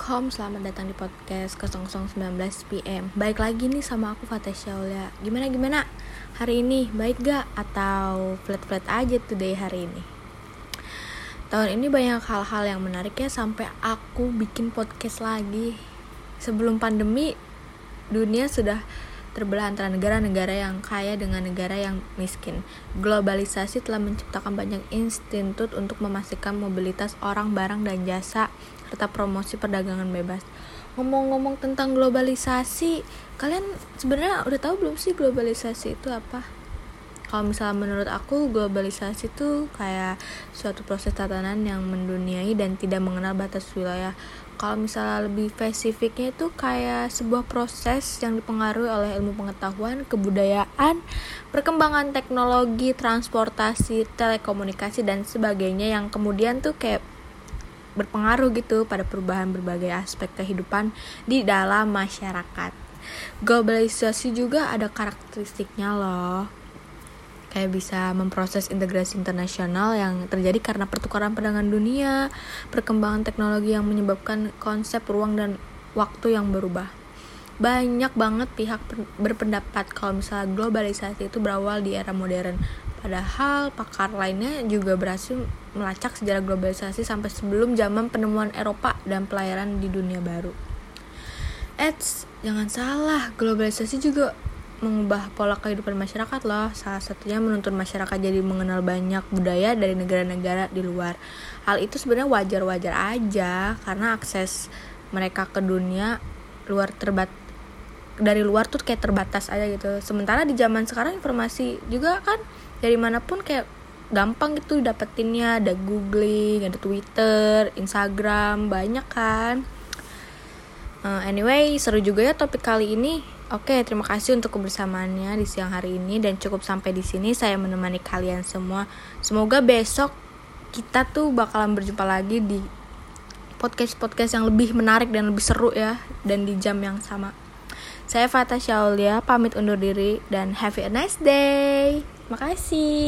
Assalamualaikum, selamat datang di podcast 0019 PM Baik lagi nih sama aku Fateh Syaulia Gimana gimana? Hari ini baik gak? Atau flat-flat aja today hari ini? Tahun ini banyak hal-hal yang menarik ya Sampai aku bikin podcast lagi Sebelum pandemi, dunia sudah terbelah antara negara-negara yang kaya dengan negara yang miskin. Globalisasi telah menciptakan banyak institut untuk memastikan mobilitas orang, barang, dan jasa serta promosi perdagangan bebas. Ngomong-ngomong tentang globalisasi, kalian sebenarnya udah tahu belum sih globalisasi itu apa? Kalau misalnya menurut aku globalisasi itu kayak suatu proses tatanan yang menduniai dan tidak mengenal batas wilayah kalau misalnya lebih spesifiknya itu kayak sebuah proses yang dipengaruhi oleh ilmu pengetahuan, kebudayaan, perkembangan teknologi, transportasi, telekomunikasi dan sebagainya yang kemudian tuh kayak berpengaruh gitu pada perubahan berbagai aspek kehidupan di dalam masyarakat. Globalisasi juga ada karakteristiknya loh kayak bisa memproses integrasi internasional yang terjadi karena pertukaran perdagangan dunia, perkembangan teknologi yang menyebabkan konsep ruang dan waktu yang berubah. Banyak banget pihak berpendapat kalau misalnya globalisasi itu berawal di era modern. Padahal pakar lainnya juga berhasil melacak sejarah globalisasi sampai sebelum zaman penemuan Eropa dan pelayaran di dunia baru. Eits, jangan salah, globalisasi juga mengubah pola kehidupan masyarakat loh. Salah satunya menuntun masyarakat jadi mengenal banyak budaya dari negara-negara di luar. Hal itu sebenarnya wajar-wajar aja karena akses mereka ke dunia luar terbat dari luar tuh kayak terbatas aja gitu. Sementara di zaman sekarang informasi juga kan dari mana pun kayak gampang gitu dapetinnya ada googling ada twitter instagram banyak kan uh, anyway seru juga ya topik kali ini Oke, terima kasih untuk kebersamaannya di siang hari ini dan cukup sampai di sini saya menemani kalian semua. Semoga besok kita tuh bakalan berjumpa lagi di podcast-podcast yang lebih menarik dan lebih seru ya dan di jam yang sama. Saya Fatah Syaulia pamit undur diri dan have a nice day. Makasih.